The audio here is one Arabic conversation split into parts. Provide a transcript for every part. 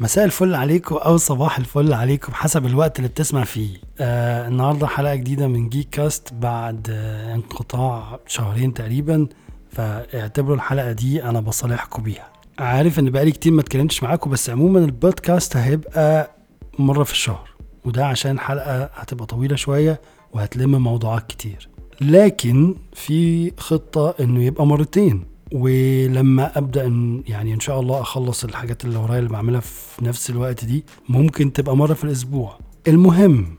مساء الفل عليكم أو صباح الفل عليكم حسب الوقت اللي بتسمع فيه. آه النهارده حلقة جديدة من جيك كاست بعد آه انقطاع شهرين تقريبا. فاعتبروا الحلقة دي أنا بصالحكم بيها. عارف إن بقالي كتير ما اتكلمتش معاكم بس عموما البودكاست هيبقى مرة في الشهر. وده عشان حلقة هتبقى طويلة شوية وهتلم موضوعات كتير. لكن في خطة إنه يبقى مرتين. ولما أبدأ إن يعني إن شاء الله أخلص الحاجات اللي ورايا اللي بعملها في نفس الوقت دي ممكن تبقى مرة في الأسبوع. المهم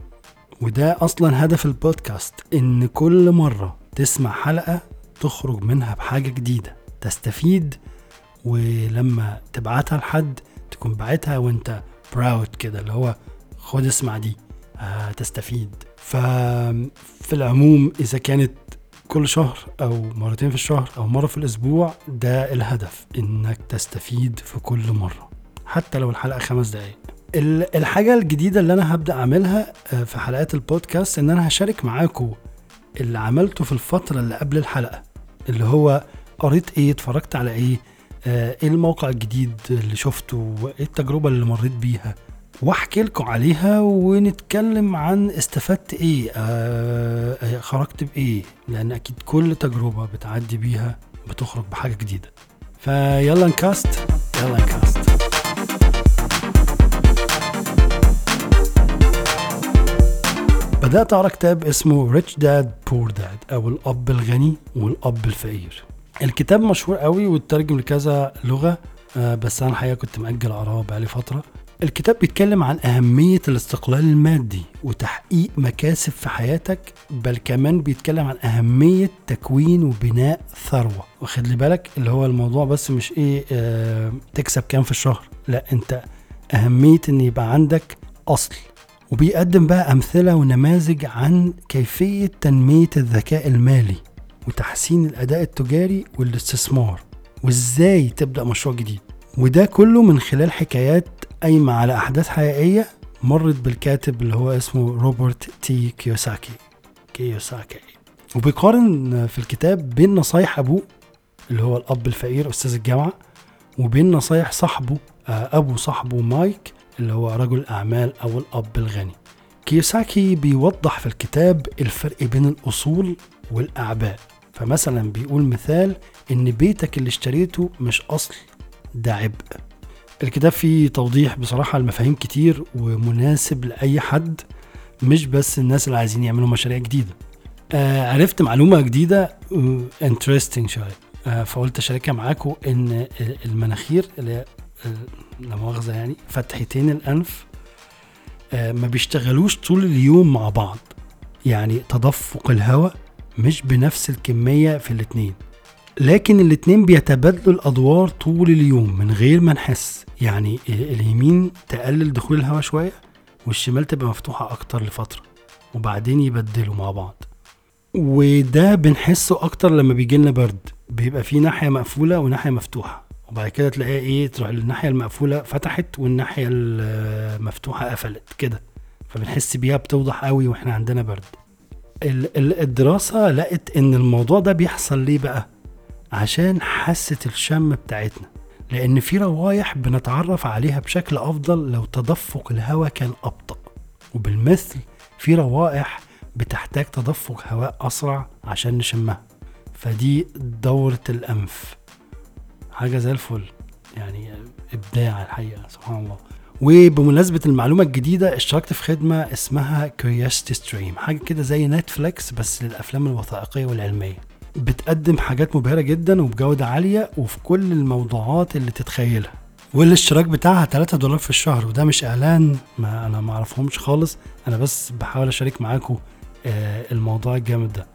وده أصلا هدف البودكاست إن كل مرة تسمع حلقة تخرج منها بحاجة جديدة تستفيد ولما تبعتها لحد تكون بعتها وأنت براود كده اللي هو خد اسمع دي هتستفيد. ففي العموم إذا كانت كل شهر أو مرتين في الشهر أو مرة في الأسبوع ده الهدف إنك تستفيد في كل مرة حتى لو الحلقة خمس دقائق ال- الحاجة الجديدة اللي أنا هبدأ أعملها آه، في حلقات البودكاست إن أنا هشارك معاكم اللي عملته في الفترة اللي قبل الحلقة اللي هو قريت إيه اتفرجت على إيه آه، إيه الموقع الجديد اللي شفته إيه التجربة اللي مريت بيها. واحكي لكم عليها ونتكلم عن استفدت إيه آه آه، خرجت بإيه لأن أكيد كل تجربة بتعدي بيها بتخرج بحاجة جديدة. فيلا نكاست يلا نكاست. بدأت أقرأ كتاب اسمه Rich Dad Poor Dad أو الأب الغني والأب الفقير. الكتاب مشهور قوي واترجم لكذا لغة آه، بس أنا الحقيقة كنت مأجل أقرأه بقالي فترة. الكتاب بيتكلم عن أهمية الاستقلال المادي وتحقيق مكاسب في حياتك بل كمان بيتكلم عن أهمية تكوين وبناء ثروة. واخد لي بالك؟ اللي هو الموضوع بس مش إيه آه تكسب كام في الشهر. لا أنت أهمية إن يبقى عندك أصل. وبيقدم بقى أمثلة ونماذج عن كيفية تنمية الذكاء المالي وتحسين الأداء التجاري والاستثمار وإزاي تبدأ مشروع جديد. وده كله من خلال حكايات قايمة على أحداث حقيقية مرت بالكاتب اللي هو اسمه روبرت تي كيوساكي. كيوساكي. وبيقارن في الكتاب بين نصايح أبوه اللي هو الأب الفقير أستاذ الجامعة وبين نصايح صاحبه آه، أبو صاحبه مايك اللي هو رجل أعمال أو الأب الغني. كيوساكي بيوضح في الكتاب الفرق بين الأصول والأعباء. فمثلا بيقول مثال إن بيتك اللي اشتريته مش أصل ده عبء. الكتاب فيه توضيح بصراحة المفاهيم كتير ومناسب لأي حد مش بس الناس اللي عايزين يعملوا مشاريع جديدة. آه عرفت معلومة جديدة انترستنج شوية. آه فقلت أشاركها معاكم إن المناخير اللي آه، لا مؤاخذة يعني فتحتين الأنف آه ما بيشتغلوش طول اليوم مع بعض. يعني تدفق الهواء مش بنفس الكمية في الاتنين. لكن الاتنين بيتبادلوا الأدوار طول اليوم من غير ما نحس. يعني اليمين تقلل دخول الهواء شوية والشمال تبقى مفتوحة أكتر لفترة وبعدين يبدلوا مع بعض. وده بنحسه أكتر لما بيجي لنا برد بيبقى في ناحية مقفولة وناحية مفتوحة. وبعد كده تلاقيها إيه تروح الناحية المقفولة فتحت والناحية المفتوحه قفلت كده. فبنحس بيها بتوضح قوي وإحنا عندنا برد. ال- ال- الدراسة لقت إن الموضوع ده بيحصل ليه بقى؟ عشان حاسة الشم بتاعتنا. لأن في روايح بنتعرف عليها بشكل أفضل لو تدفق الهواء كان أبطأ. وبالمثل في روائح بتحتاج تدفق هواء أسرع عشان نشمها. فدي دورة الأنف. حاجة زي الفل. يعني إبداع الحقيقة سبحان الله. وبمناسبة المعلومة الجديدة اشتركت في خدمة اسمها CuriosityStream حاجة كده زي Netflix بس للأفلام الوثائقية والعلمية. بتقدم حاجات مبهرة جدا وبجودة عالية وفي كل الموضوعات اللي تتخيلها. والاشتراك بتاعها 3 دولار في الشهر وده مش إعلان ما أنا ما أعرفهمش خالص. أنا بس بحاول أشارك معاكم آه، الموضوع الجامد ده.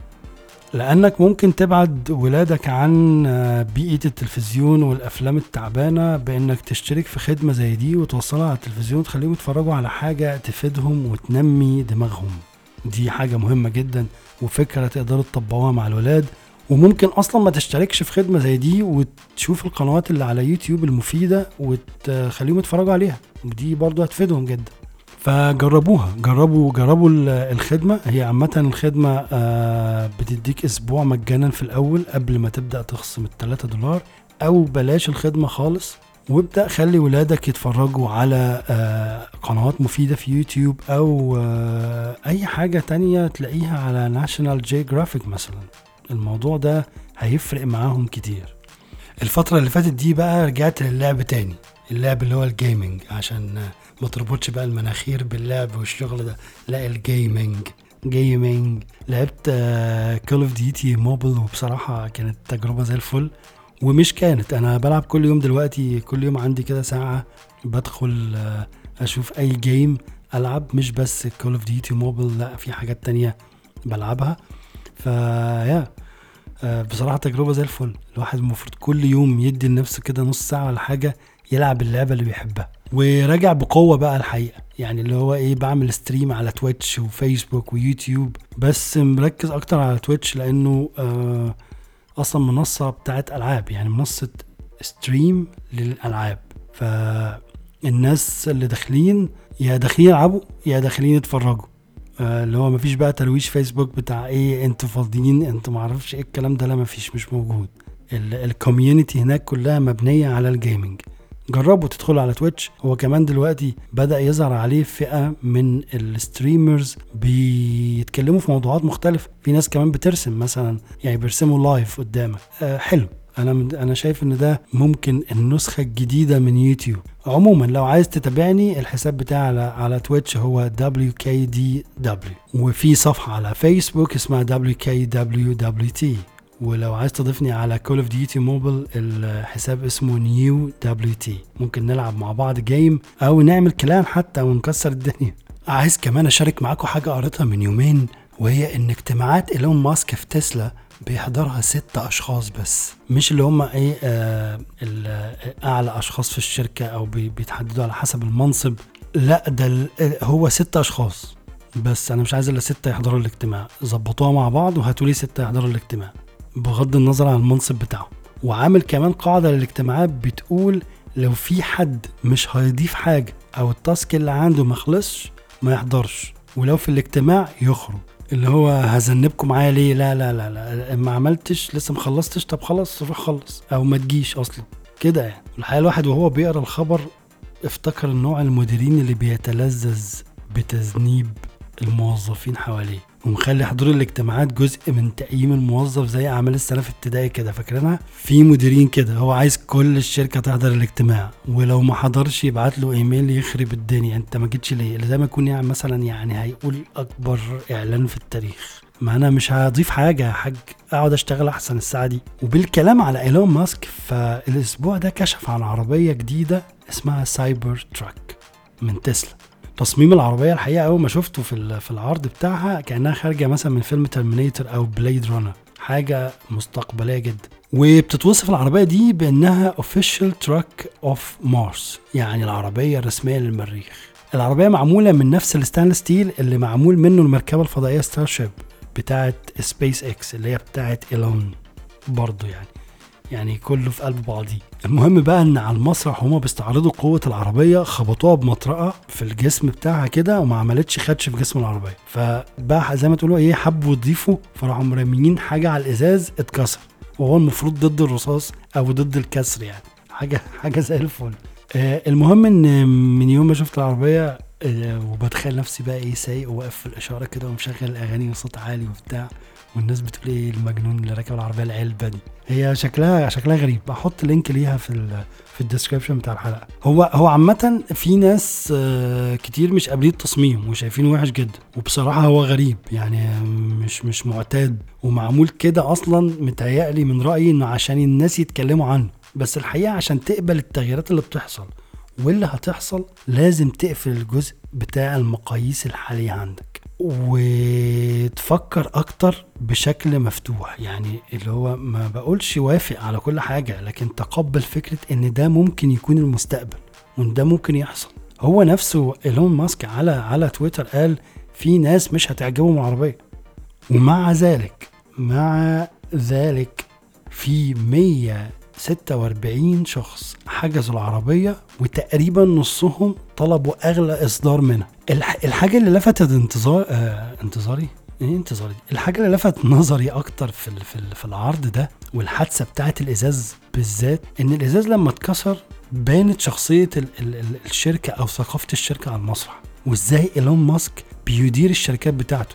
لأنك ممكن تبعد ولادك عن آه، بيئة التلفزيون والأفلام التعبانة بإنك تشترك في خدمة زي دي وتوصلها على التلفزيون تخليهم يتفرجوا على حاجة تفيدهم وتنمي دماغهم. دي حاجة مهمة جدا وفكرة تقدروا تطبقوها مع الولاد. وممكن أصلا ما تشتركش في خدمة زي دي وتشوف القنوات اللي على يوتيوب المفيدة وتخليهم يتفرجوا عليها. ودي برضو هتفيدهم جدا. فجربوها. جربوا جربوا ال- الخدمة. هي عامة الخدمة آه، بتديك أسبوع مجانا في الأول قبل ما تبدأ تخصم ال 3 دولار أو بلاش الخدمة خالص. وابدأ خلي ولادك يتفرجوا على آه، قنوات مفيدة في يوتيوب أو آه، أي حاجة تانية تلاقيها على ناشونال جيوغرافيك مثلا. الموضوع ده هيفرق معاهم كتير. الفترة اللي فاتت دي بقى رجعت للعب تاني اللعب اللي هو ال gaming عشان ما تربطش بقى المناخير باللعب والشغل ده. لا ال gaming gaming. لعبت Call of Duty Mobile وبصراحة كانت تجربة زي الفل. ومش كانت أنا بلعب كل يوم دلوقتي كل يوم عندي كده ساعة بدخل آه، أشوف أي game ألعب مش بس Call of Duty Mobile لا في حاجات تانية بلعبها. فيا آه، بصراحة تجربة زي الفل. الواحد المفروض كل يوم يدي لنفسه كده نص ساعة ولا حاجة يلعب اللعبة اللي بيحبها. وراجع بقوة بقى الحقيقة. يعني اللي هو إيه بعمل stream على Twitch وفيسبوك ويوتيوب بس مركز أكتر على Twitch لأنه آه أصلا منصة بتاعت ألعاب. يعني منصة stream للألعاب. فالناس اللي داخلين يا داخلين يلعبوا يا داخلين يتفرجوا. اللي هو مفيش بقى ترويج فيسبوك بتاع إيه أنتوا فاضيين أنتوا معرفش إيه الكلام ده. لا مفيش مش موجود. ال community هناك كلها مبنية على ال gaming جربوا تدخلوا على Twitch هو كمان دلوقتي بدأ يظهر عليه فئة من ال streamers بيتكلموا في موضوعات مختلفة. في ناس كمان بترسم مثلا يعني بيرسموا live قدامك. آه حلو. أنا أنا شايف إن ده ممكن النسخة الجديدة من يوتيوب. عموما لو عايز تتابعني الحساب بتاعي على على Twitch هو WKDW وفي صفحة على فيسبوك اسمها WKWWT ولو عايز تضيفني على Call of Duty Mobile الحساب اسمه نيو دبليو تي ممكن نلعب مع بعض game أو نعمل clan حتى ونكسر الدنيا. عايز كمان أشارك معاكم حاجة قريتها من يومين وهي إن اجتماعات إيلون ماسك في تسلا بيحضرها ست أشخاص بس. مش اللي هم إيه آه أعلى أشخاص في الشركة أو بيتحددوا على حسب المنصب. لا ده هو ست أشخاص بس. أنا مش عايز إلا ستة يحضروا الاجتماع. ظبطوها مع بعض وهاتوا لي ستة يحضروا الاجتماع بغض النظر عن المنصب بتاعه وعامل كمان قاعدة للاجتماعات بتقول لو في حد مش هيضيف حاجة أو التاسك اللي عنده ما خلصش ما يحضرش. ولو في الاجتماع يخرج. اللي هو هذنبكم معايا ليه؟ لا لا لا لا. ما عملتش لسه ما خلصتش. طب خلاص روح خلص. أو ما تجيش أصلا. كده يعني. الحقيقة الواحد وهو بيقرأ الخبر افتكر النوع المديرين اللي بيتلذذ بتذنيب الموظفين حواليه. ومخلي حضور الاجتماعات جزء من تقييم الموظف زي أعمال السنة في ابتدائي كده فاكرينها؟ في مديرين كده هو عايز كل الشركة تحضر الاجتماع ولو ما حضرش يبعت له إيميل يخرب الدنيا أنت ما جيتش ليه؟ زي ما يكون يعني مثلا يعني هيقول أكبر إعلان في التاريخ. ما أنا مش هضيف حاجة يا حاج أقعد أشتغل أحسن الساعة دي. وبالكلام على إيلون ماسك فالأسبوع ده كشف عن عربية جديدة اسمها Cybertruck من تسلا. تصميم العربية الحقيقة أول ما شفته في في العرض بتاعها كأنها خارجة مثلا من فيلم Terminator أو Blade Runner حاجة مستقبلية جدا. وبتتوصف العربية دي بأنها official truck of Mars يعني العربية الرسمية للمريخ. العربية معمولة من نفس ال stainless steel اللي معمول منه المركبة الفضائية Starship بتاعه سبيس إكس اللي هي بتاعه إيلون برضه يعني. يعني كله في قلب بعضيه. المهم بقى إن على المسرح هما بيستعرضوا قوة العربية خبطوها بمطرقة في الجسم بتاعها كده وما عملتش خدش في جسم العربية. فبقى زي ما تقولوا إيه حبوا يضيفوا فراحوا راميين حاجة على الإزاز اتكسر. وهو المفروض ضد الرصاص أو ضد الكسر يعني. حاجة حاجة زي الفل. آه المهم إن من يوم ما شفت العربية آه وبتخيل نفسي بقى إيه سايق وواقف في الإشارة كده ومشغل أغاني بصوت عالي وبتاع. والناس بتقول إيه المجنون اللي راكب العربية العلبة دي؟ هي شكلها شكلها غريب. بحط link ليها في في ال description بتاع الحلقة. هو هو عامة في ناس آه، كتير مش قابلين التصميم وشايفينه وحش جدا. وبصراحة هو غريب. يعني مش مش معتاد. ومعمول كده أصلا متهيألي من رأيي إنه عشان الناس يتكلموا عنه. بس الحقيقة عشان تقبل التغييرات اللي بتحصل واللي هتحصل لازم تقفل الجزء بتاع المقاييس الحالية عندك. وتفكر أكتر بشكل مفتوح. يعني اللي هو ما بقولش وافق على كل حاجة لكن تقبل فكرة إن ده ممكن يكون المستقبل وإن ده ممكن يحصل. هو نفسه إيلون ماسك على على تويتر قال في ناس مش هتعجبهم العربية. ومع ذلك مع ذلك في 146 شخص حجزوا العربية وتقريبا نصهم طلبوا أغلى إصدار منها. الحاجة اللي لفتت انتظار آه انتظاري إيه انتظاري؟ الحاجة اللي لفت نظري أكتر في في, في العرض ده والحادثة بتاعت الإزاز بالذات إن الإزاز لما اتكسر بانت شخصية ال ال ال الشركة أو ثقافة الشركة على المسرح وإزاي إيلون ماسك بيدير الشركات بتاعته.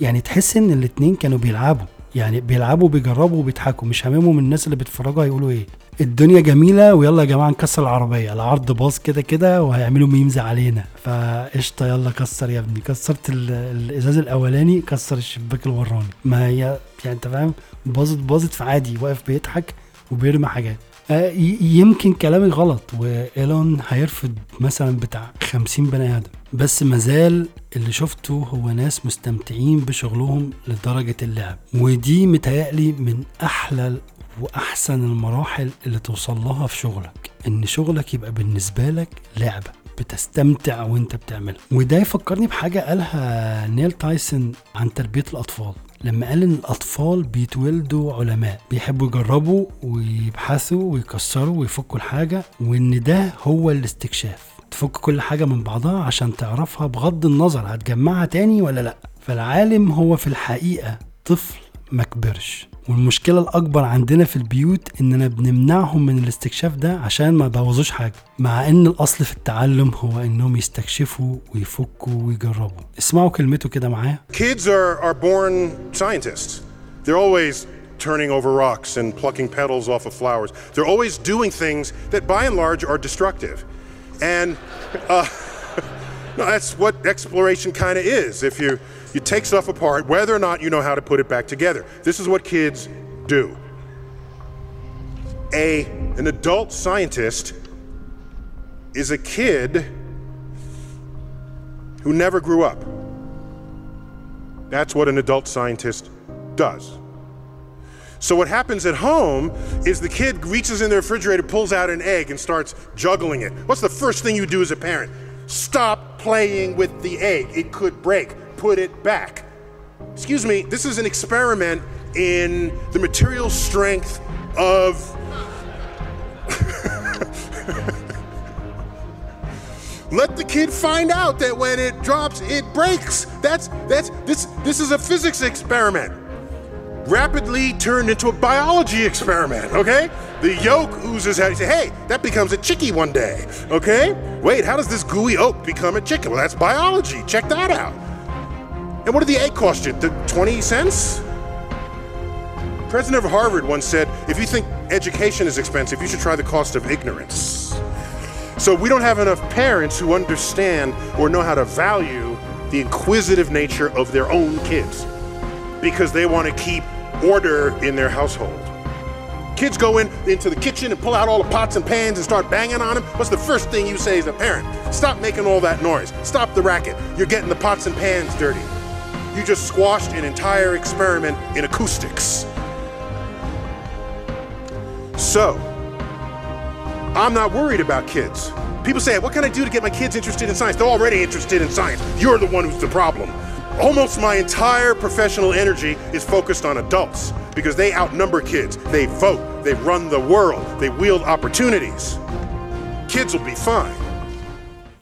يعني تحس إن الاتنين كانوا بيلعبوا يعني بيلعبوا بيجربوا وبيضحكوا مش هاممهم الناس اللي بيتفرجوا هيقولوا إيه. الدنيا جميلة ويلا يا جماعة نكسر العربية. العرض باظ كده كده وهيعملوا memes علينا. فقشطة يلا كسر يا ابني. كسرت ال- الإزاز الأولاني كسر الشباك الوراني. ما هي يعني أنت فاهم؟ باظت باظت فعادي. واقف بيضحك وبيرمي حاجات. آه، يمكن كلامي غلط. وإيلون هيرفض مثلا بتاع 50 بني آدم. بس مازال اللي شفته هو ناس مستمتعين بشغلهم لدرجة اللعب. ودي متهيألي من أحلى وأحسن المراحل اللي توصل لها في شغلك إن شغلك يبقى بالنسبة لك لعبة بتستمتع وأنت بتعملها. وده يفكرني بحاجة قالها نيل تايسون عن تربية الأطفال. لما قال إن الأطفال بيتولدوا علماء بيحبوا يجربوا ويبحثوا ويكسروا ويفكوا الحاجة وإن ده هو الاستكشاف. تفك كل حاجة من بعضها عشان تعرفها بغض النظر هتجمعها تاني ولا لأ. فالعالم هو في الحقيقة طفل. ما كبرش والمشكلة الأكبر عندنا في البيوت إننا بنمنعهم من الاستكشاف ده عشان ما يبوظوش حاجة مع إن الأصل في التعلم هو إنهم يستكشفوا ويفكوا ويجربوا اسمعوا كلمته كده معايا Kids are, are born scientists. They're always turning over rocks and plucking petals off of flowers. They're always doing things that by and large are destructive. And uh, no, that's what exploration kind of is. If you, you take stuff apart, whether or not you know how to put it back together, this is what kids do. A, an adult scientist is a kid who never grew up. That's what an adult scientist does. So, what happens at home is the kid reaches in the refrigerator, pulls out an egg, and starts juggling it. What's the first thing you do as a parent? Stop playing with the egg. It could break. Put it back. Excuse me, this is an experiment in the material strength of. Let the kid find out that when it drops, it breaks. That's that's this this is a physics experiment. Rapidly turned into a biology experiment, okay? The yolk oozes out. You say, hey, that becomes a chickie one day, okay? Wait, how does this gooey oak become a chicken? Well, that's biology. Check that out. And what did the egg cost you? The 20 cents? President of Harvard once said, if you think education is expensive, you should try the cost of ignorance. So we don't have enough parents who understand or know how to value the inquisitive nature of their own kids because they want to keep order in their household. Kids go in into the kitchen and pull out all the pots and pans and start banging on them. What's the first thing you say as a parent? Stop making all that noise. Stop the racket. You're getting the pots and pans dirty. You just squashed an entire experiment in acoustics. So, I'm not worried about kids. People say, What can I do to get my kids interested in science? They're already interested in science. You're the one who's the problem Almost my entire professional energy is focused on adults because they outnumber kids. They vote, they run the world, they wield opportunities. Kids will be fine.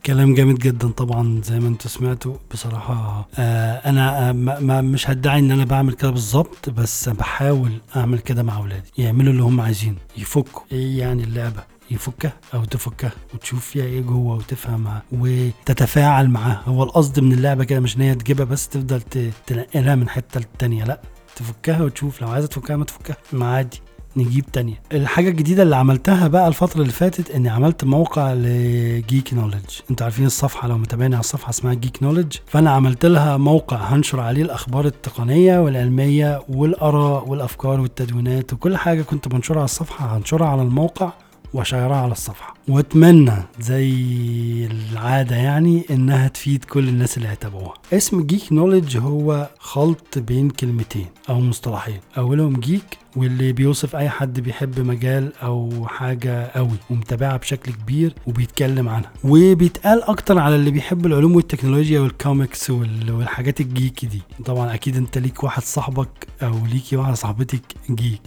كلام جامد جدا طبعا زي ما انتوا سمعتوا بصراحة آه انا آه ما ما مش هدعي ان انا بعمل كده بالظبط بس بحاول اعمل كده مع اولادي يعملوا اللي هم عايزينه يفكوا ايه يعني اللعبة يفكها أو تفكها وتشوف فيها إيه جوه وتفهمها وتتفاعل معاها. هو القصد من اللعبة كده مش إن هي تجيبها بس تفضل تنقلها من حتة للتانية لأ تفكها وتشوف. لو عايزة تفكها ما تفكها ما عادي نجيب تانية. الحاجة الجديدة اللي عملتها بقى الفترة اللي فاتت إني عملت موقع لجيك نوليدج. أنتوا عارفين الصفحة لو متابعين على الصفحة اسمها جيك نوليدج. فأنا عملت لها موقع هنشر عليه الأخبار التقنية والعلمية والآراء والأفكار والتدوينات وكل حاجة كنت بنشرها على الصفحة هنشرها على الموقع. واشيرها على الصفحة. وأتمنى زي العادة يعني إنها تفيد كل الناس اللي هيتابعوها. اسم Geek Knowledge هو خلط بين كلمتين أو مصطلحين. أولهم geek واللي بيوصف أي حد بيحب مجال أو حاجة قوي ومتابعها بشكل كبير وبيتكلم عنها. وبيتقال أكتر على اللي بيحب العلوم والتكنولوجيا والكوميكس وال- والحاجات ال geeky دي. طبعا أكيد أنت ليك واحد صاحبك أو ليكي واحدة صاحبتك geek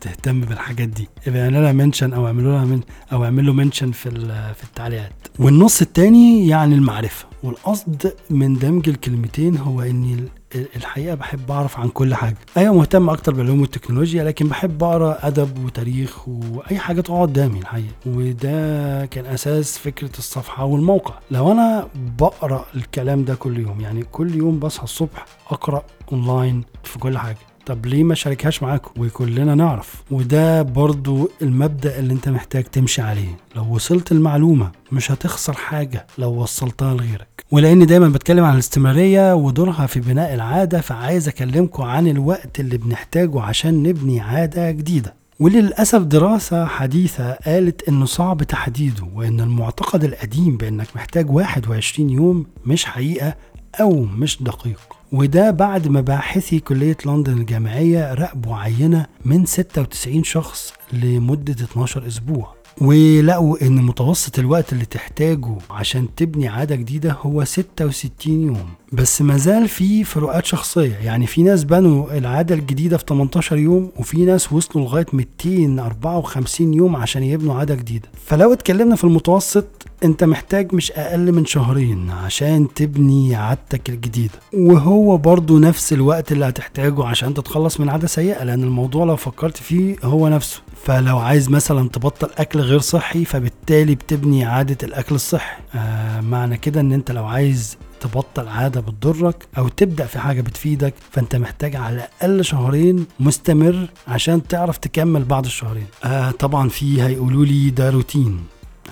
بتهتم بالحاجات دي. يبقى اعملوا لها mention أو اعملوا لها من أو اعملوا mention في في التعليقات. والنص التاني يعني المعرفة. والقصد من دمج الكلمتين هو إني ال- الحقيقة بحب أعرف عن كل حاجة. أيوه مهتم أكتر بالعلوم والتكنولوجيا لكن بحب أقرأ أدب وتاريخ وأي حاجة تقعد قدامي الحقيقة. وده كان أساس فكرة الصفحة والموقع. لو أنا بقرأ الكلام ده كل يوم يعني كل يوم بصحى الصبح أقرأ اونلاين في كل حاجة. طب ليه ما شاركهاش معاكم وكلنا نعرف؟ وده برضو المبدأ اللي انت محتاج تمشي عليه. لو وصلت المعلومة مش هتخسر حاجة لو وصلتها لغيرك. ولأني دايما بتكلم عن الاستمرارية ودورها في بناء العادة فعايز اكلمكم عن الوقت اللي بنحتاجه عشان نبني عادة جديدة. وللأسف دراسة حديثة قالت إنه صعب تحديده وإن المعتقد القديم بإنك محتاج 21 يوم مش حقيقة أو مش دقيق. وده بعد ما باحثي كلية لندن الجامعية راقبوا عينة من 96 شخص لمدة 12 أسبوع. ولقوا إن متوسط الوقت اللي تحتاجه عشان تبني عادة جديدة هو 66 يوم. بس مازال في فروقات شخصية. يعني في ناس بنوا العادة الجديدة في 18 يوم وفي ناس وصلوا لغاية 254 يوم عشان يبنوا عادة جديدة. فلو اتكلمنا في المتوسط انت محتاج مش أقل من شهرين عشان تبني عادتك الجديدة. وهو برضو نفس الوقت اللي هتحتاجه عشان تتخلص من عادة سيئة لأن الموضوع لو فكرت فيه هو نفسه. فلو عايز مثلا تبطل أكل غير صحي فبالتالي بتبني عادة الأكل الصحي. آه معنى كده إن أنت لو عايز تبطل عادة بتضرك أو تبدأ في حاجة بتفيدك فأنت محتاج على الأقل شهرين مستمر عشان تعرف تكمل بعد الشهرين. آه طبعا في هيقولوا لي ده روتين.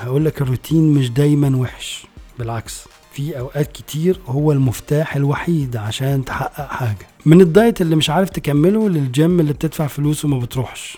هقول لك الروتين مش دايما وحش. بالعكس في أوقات كتير هو المفتاح الوحيد عشان تحقق حاجة. من ال diet اللي مش عارف تكمله للجيم اللي بتدفع فلوس وما بتروحش.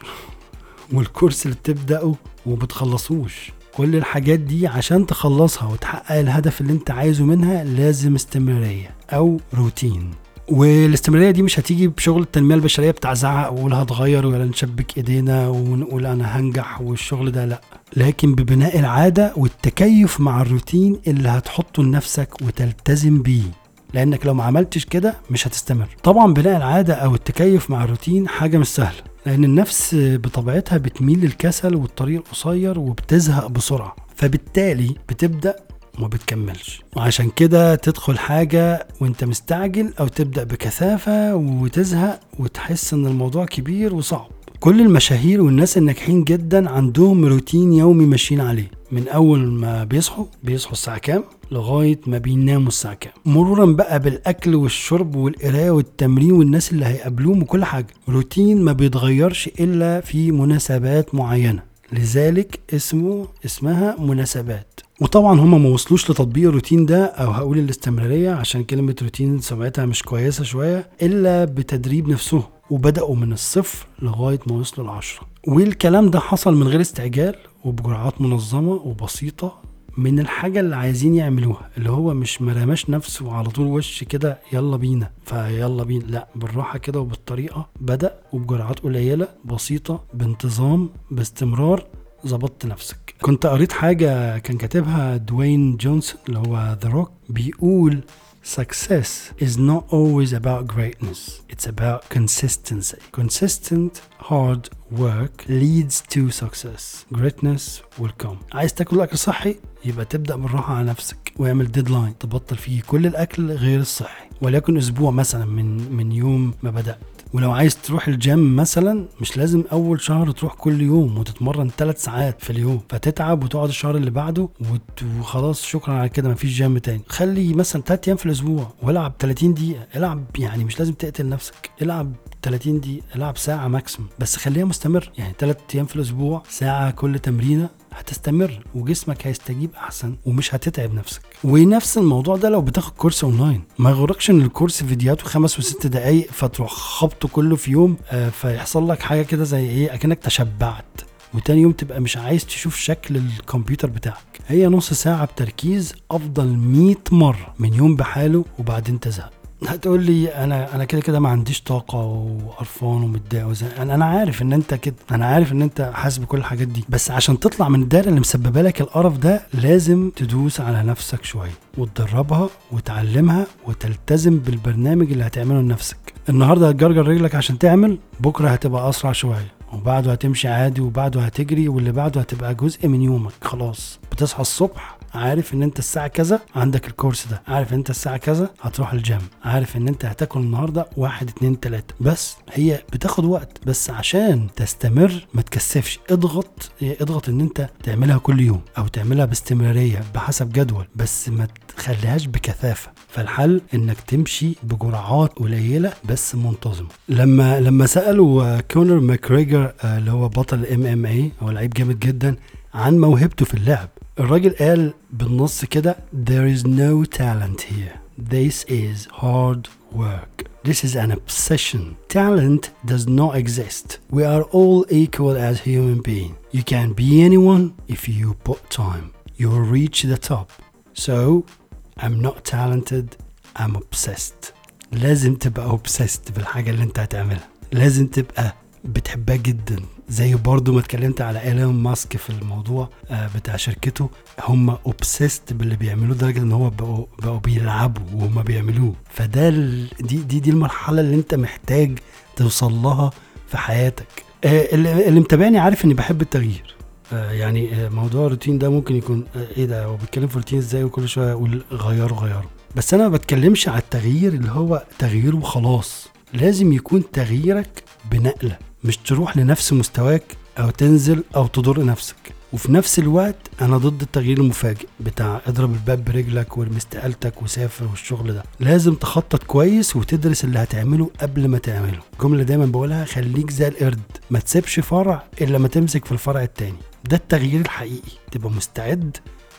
وال course اللي بتبدأه وما بتخلصوش كل الحاجات دي عشان تخلصها وتحقق الهدف اللي انت عايزه منها لازم استمرارية أو روتين. والاستمرارية دي مش هتيجي بشغل التنمية البشرية بتاع زعق وقول هتغير ولا نشبك إيدينا ونقول أنا هنجح والشغل ده لأ. لكن ببناء العادة والتكيف مع الروتين اللي هتحطه لنفسك وتلتزم بيه. لأنك لو ما عملتش كده مش هتستمر. طبعا بناء العادة أو التكيف مع الروتين حاجة مش سهلة. لأن النفس بطبيعتها بتميل للكسل والطريق القصير وبتزهق بسرعة فبالتالي بتبدأ وما بتكملش. وعشان كده تدخل حاجة وانت مستعجل أو تبدأ بكثافة وتزهق وتحس إن الموضوع كبير وصعب. كل المشاهير والناس الناجحين جدا عندهم روتين يومي ماشيين عليه. من أول ما بيصحوا بيصحوا الساعة كام؟ لغاية ما بيناموا الساعة كام. مرورا بقى بالأكل والشرب والقراية والتمرين والناس اللي هيقابلوهم وكل حاجة روتين ما بيتغيرش إلا في مناسبات معينة. لذلك اسمه اسمها مناسبات. وطبعا هما ما وصلوش لتطبيق الروتين ده أو هقول الاستمرارية عشان كلمة روتين سمعتها مش كويسة شوية إلا بتدريب نفسهم وبدأوا من الصفر لغاية ما وصلوا العشرة. والكلام ده حصل من غير استعجال وبجرعات منظمة وبسيطة من الحاجة اللي عايزين يعملوها اللي هو مش مارماش نفسه على طول وش كده يلا بينا فيلا بينا. لا بالراحة كده وبالطريقة. بدأ وبجرعات قليلة بسيطة بانتظام باستمرار. ظبطت نفسك. كنت قريت حاجة كان كاتبها دواين جونسون اللي هو The Rock بيقول Success is not always about greatness. It's about consistency. Consistent hard work leads to success. Greatness will come. عايز تاكل اكل صحي يبقى تبدا بالراحه على نفسك واعمل deadline تبطل فيه كل الاكل غير الصحي وليكن أسبوع مثلا من من يوم ما بدات ولو عايز تروح الجيم مثلا مش لازم أول شهر تروح كل يوم وتتمرن ثلاث ساعات في اليوم. فتتعب وتقعد الشهر اللي بعده وخلاص شكرا على كده مفيش جيم تاني. خلي مثلا ثلاث أيام في الأسبوع والعب 30 دقيقة. العب يعني مش لازم تقتل نفسك. العب 30 دقيقة العب ساعة maximum بس خليها مستمر. يعني ثلاث أيام في الأسبوع ساعة كل تمرينة هتستمر وجسمك هيستجيب أحسن ومش هتتعب نفسك. ونفس الموضوع ده لو بتاخد course online. ما يغركش إن ال course فيديوهاته خمس وست دقايق فتروح خبطه كله في يوم آه، فيحصل لك حاجة كده زي إيه؟ أكنك تشبعت. وتاني يوم تبقى مش عايز تشوف شكل الكمبيوتر بتاعك. هي نص ساعة بتركيز أفضل 100 مرة من يوم بحاله وبعدين تزهق. هتقول لي أنا أنا كده كده ما عنديش طاقة وقرفان ومتضايق أنا أنا عارف إن أنت كده أنا عارف إن أنت حاسس بكل الحاجات دي بس عشان تطلع من الدايرة اللي مسببة لك القرف ده لازم تدوس على نفسك شوية وتدربها وتعلمها وتلتزم بالبرنامج اللي هتعمله لنفسك. النهارده هتجرجر رجلك عشان تعمل بكرة هتبقى أسرع شوية وبعده هتمشي عادي وبعده هتجري واللي بعده هتبقى جزء من يومك. خلاص بتصحى الصبح عارف إن أنت الساعة كذا عندك الكورس ده. عارف إن أنت الساعة كذا هتروح الجيم. عارف إن أنت هتاكل النهاردة واحد اتنين تلاتة. بس هي بتاخد وقت بس عشان تستمر ما تكثفش. اضغط اضغط إن أنت تعملها كل يوم أو تعملها باستمرارية بحسب جدول بس ما تخليهاش بكثافة. فالحل إنك تمشي بجرعات قليلة بس منتظمة. لما لما سألوا آه، كونر ماكريجر آه، اللي هو بطل MMA هو لعيب جامد جدا عن موهبته في اللعب الراجل قال بالنص كده there is no talent here this is hard work this is an obsession talent does not exist we are all equal as human beings you can be anyone if you put time you will reach the top so I'm not talented I'm obsessed لازم تبقى obsessed بالحاجة اللي انت هتعملها لازم تبقى بتحبها جدا زي برضو ما اتكلمت على إيلون ماسك في الموضوع آه، بتاع شركته هم obsessed باللي بيعملوه لدرجة إن هو بقوا بقوا بيلعبوا وهم بيعملوه. فده ال- دي دي دي المرحلة اللي أنت محتاج توصل لها في حياتك. آه، اللي متابعني عارف إني بحب التغيير. آه، يعني موضوع الروتين ده ممكن يكون إيه ده؟ هو بيتكلم في روتين إزاي؟ وكل شوية يقول غيره غيره. بس أنا ما بتكلمش على التغيير اللي هو تغيير وخلاص. لازم يكون تغييرك بنقلة مش تروح لنفس مستواك أو تنزل أو تضر نفسك. وفي نفس الوقت أنا ضد التغيير المفاجئ بتاع اضرب الباب برجلك وارمي استقالتك وسافر والشغل ده. لازم تخطط كويس وتدرس اللي هتعمله قبل ما تعمله. الجمله دايما بقولها خليك زي القرد ما تسيبش فرع إلا ما تمسك في الفرع التاني. ده التغيير الحقيقي تبقى مستعد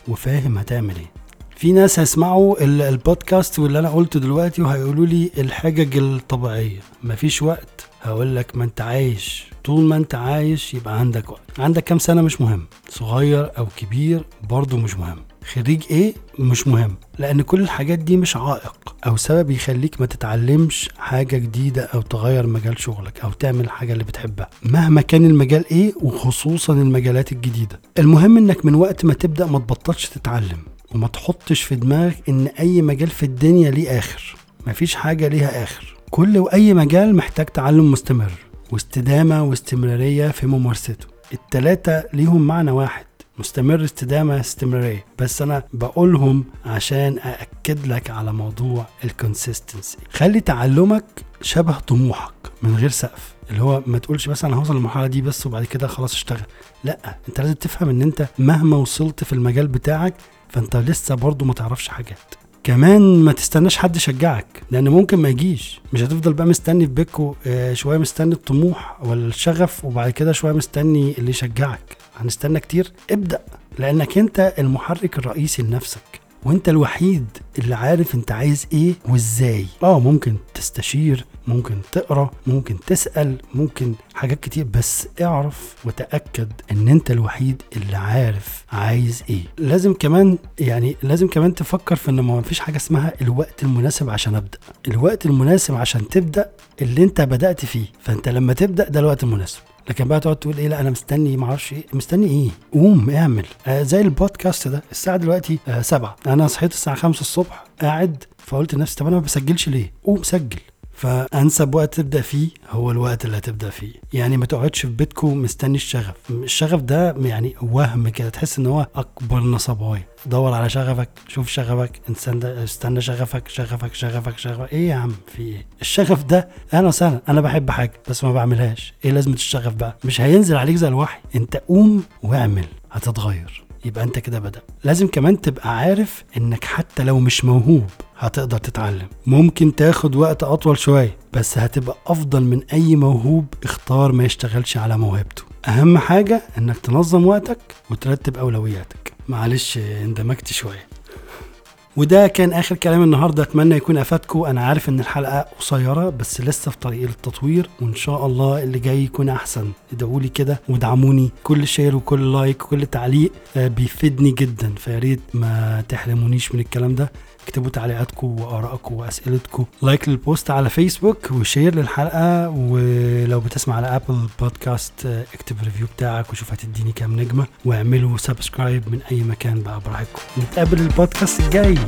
وفاهم هتعمل إيه. في ناس هيسمعوا ال- البودكاست واللي أنا قلته دلوقتي وهيقولوا لي الحجج الطبيعية. مفيش وقت. هقول لك ما أنت عايش. طول ما أنت عايش يبقى عندك وقت. عندك كام سنة مش مهم. صغير أو كبير برضه مش مهم. خريج إيه؟ مش مهم. لأن كل الحاجات دي مش عائق أو سبب يخليك ما تتعلمش حاجة جديدة أو تغير مجال شغلك أو تعمل الحاجة اللي بتحبها. مهما كان المجال إيه وخصوصا المجالات الجديدة. المهم إنك من وقت ما تبدأ ما تبطلش تتعلم. وما تحطش في دماغك إن أي مجال في الدنيا ليه آخر. مفيش حاجة ليها آخر. كل وأي مجال محتاج تعلم مستمر واستدامة واستمرارية في ممارسته. التلاتة ليهم معنى واحد مستمر استدامة استمرارية. بس أنا بقولهم عشان أأكد لك على موضوع الكونسيستنسي خلي تعلمك شبه طموحك. من غير سقف. اللي هو ما تقولش بس أنا هوصل للمرحلة دي بس وبعد كده خلاص اشتغل. لا أنت لازم تفهم إن أنت مهما وصلت في المجال بتاعك فأنت لسه برضو ما تعرفش حاجات. كمان ما تستناش حد يشجعك لأن ممكن ما يجيش. مش هتفضل بقى مستني في بيتكو آه، شوية مستني الطموح ولا الشغف وبعد كده شوية مستني اللي يشجعك. هنستنى كتير. ابدأ لأنك أنت المحرك الرئيسي لنفسك. وانت الوحيد اللي عارف انت عايز إيه وازاي. آه ممكن تستشير ممكن تقرا ممكن تسأل ممكن حاجات كتير بس اعرف وتأكد ان انت الوحيد اللي عارف عايز إيه. لازم كمان يعني لازم كمان تفكر في ان ما فيش حاجة اسمها الوقت المناسب عشان أبدأ. الوقت المناسب عشان تبدأ اللي انت بدأت فيه. فانت لما تبدأ ده الوقت المناسب. لكن بقى تقعد تقول إيه لا أنا مستني ما أعرفش إيه. مستني إيه؟ قوم اعمل. آه زي البودكاست ده. الساعة دلوقتي آه سبعة. أنا صحيت الساعة خمسة الصبح قاعد فقلت لنفسي طب أنا ما بسجلش ليه؟ قوم سجل. فأنسب وقت تبدأ فيه هو الوقت اللي هتبدأ فيه. يعني ما تقعدش في بيتكم مستني الشغف. الشغف ده يعني وهم كده تحس إن هو أكبر نصبايا دور على شغفك شوف شغفك استنى استنى شغفك شغفك شغفك شغفك. إيه يا عم في إيه؟ الشغف ده أنا سنة أنا بحب حاجة بس ما بعملهاش. إيه لازمة الشغف بقى؟ مش هينزل عليك زي الوحي. أنت قوم واعمل هتتغير. يبقى انت كده بدأ. لازم كمان تبقى عارف انك حتى لو مش موهوب هتقدر تتعلم. ممكن تاخد وقت أطول شوية بس هتبقى أفضل من أي موهوب اختار ما يشتغلش على موهبته. أهم حاجة إنك تنظم وقتك وترتب أولوياتك. معلش اندمجت شوية. وده كان آخر كلام النهارده. أتمنى يكون أفادكم. أنا عارف إن الحلقة قصيرة بس لسه في طريق التطوير وإن شاء الله اللي جاي يكون أحسن. ادعوا لي كده وادعموني كل share وكل like وكل تعليق آه، بيفيدني جدا. فيا ريت ما تحرمونيش من الكلام ده. اكتبوا تعليقاتكم وآرائكم وأسئلتكم. like لل post على فيسبوك و share للحلقة ولو بتسمع على Apple Podcast آه، اكتب review بتاعك وشوف هتديني كام نجمة واعملوا subscribe من أي مكان بقى براحتكم. نتقابل البودكاست الجاي.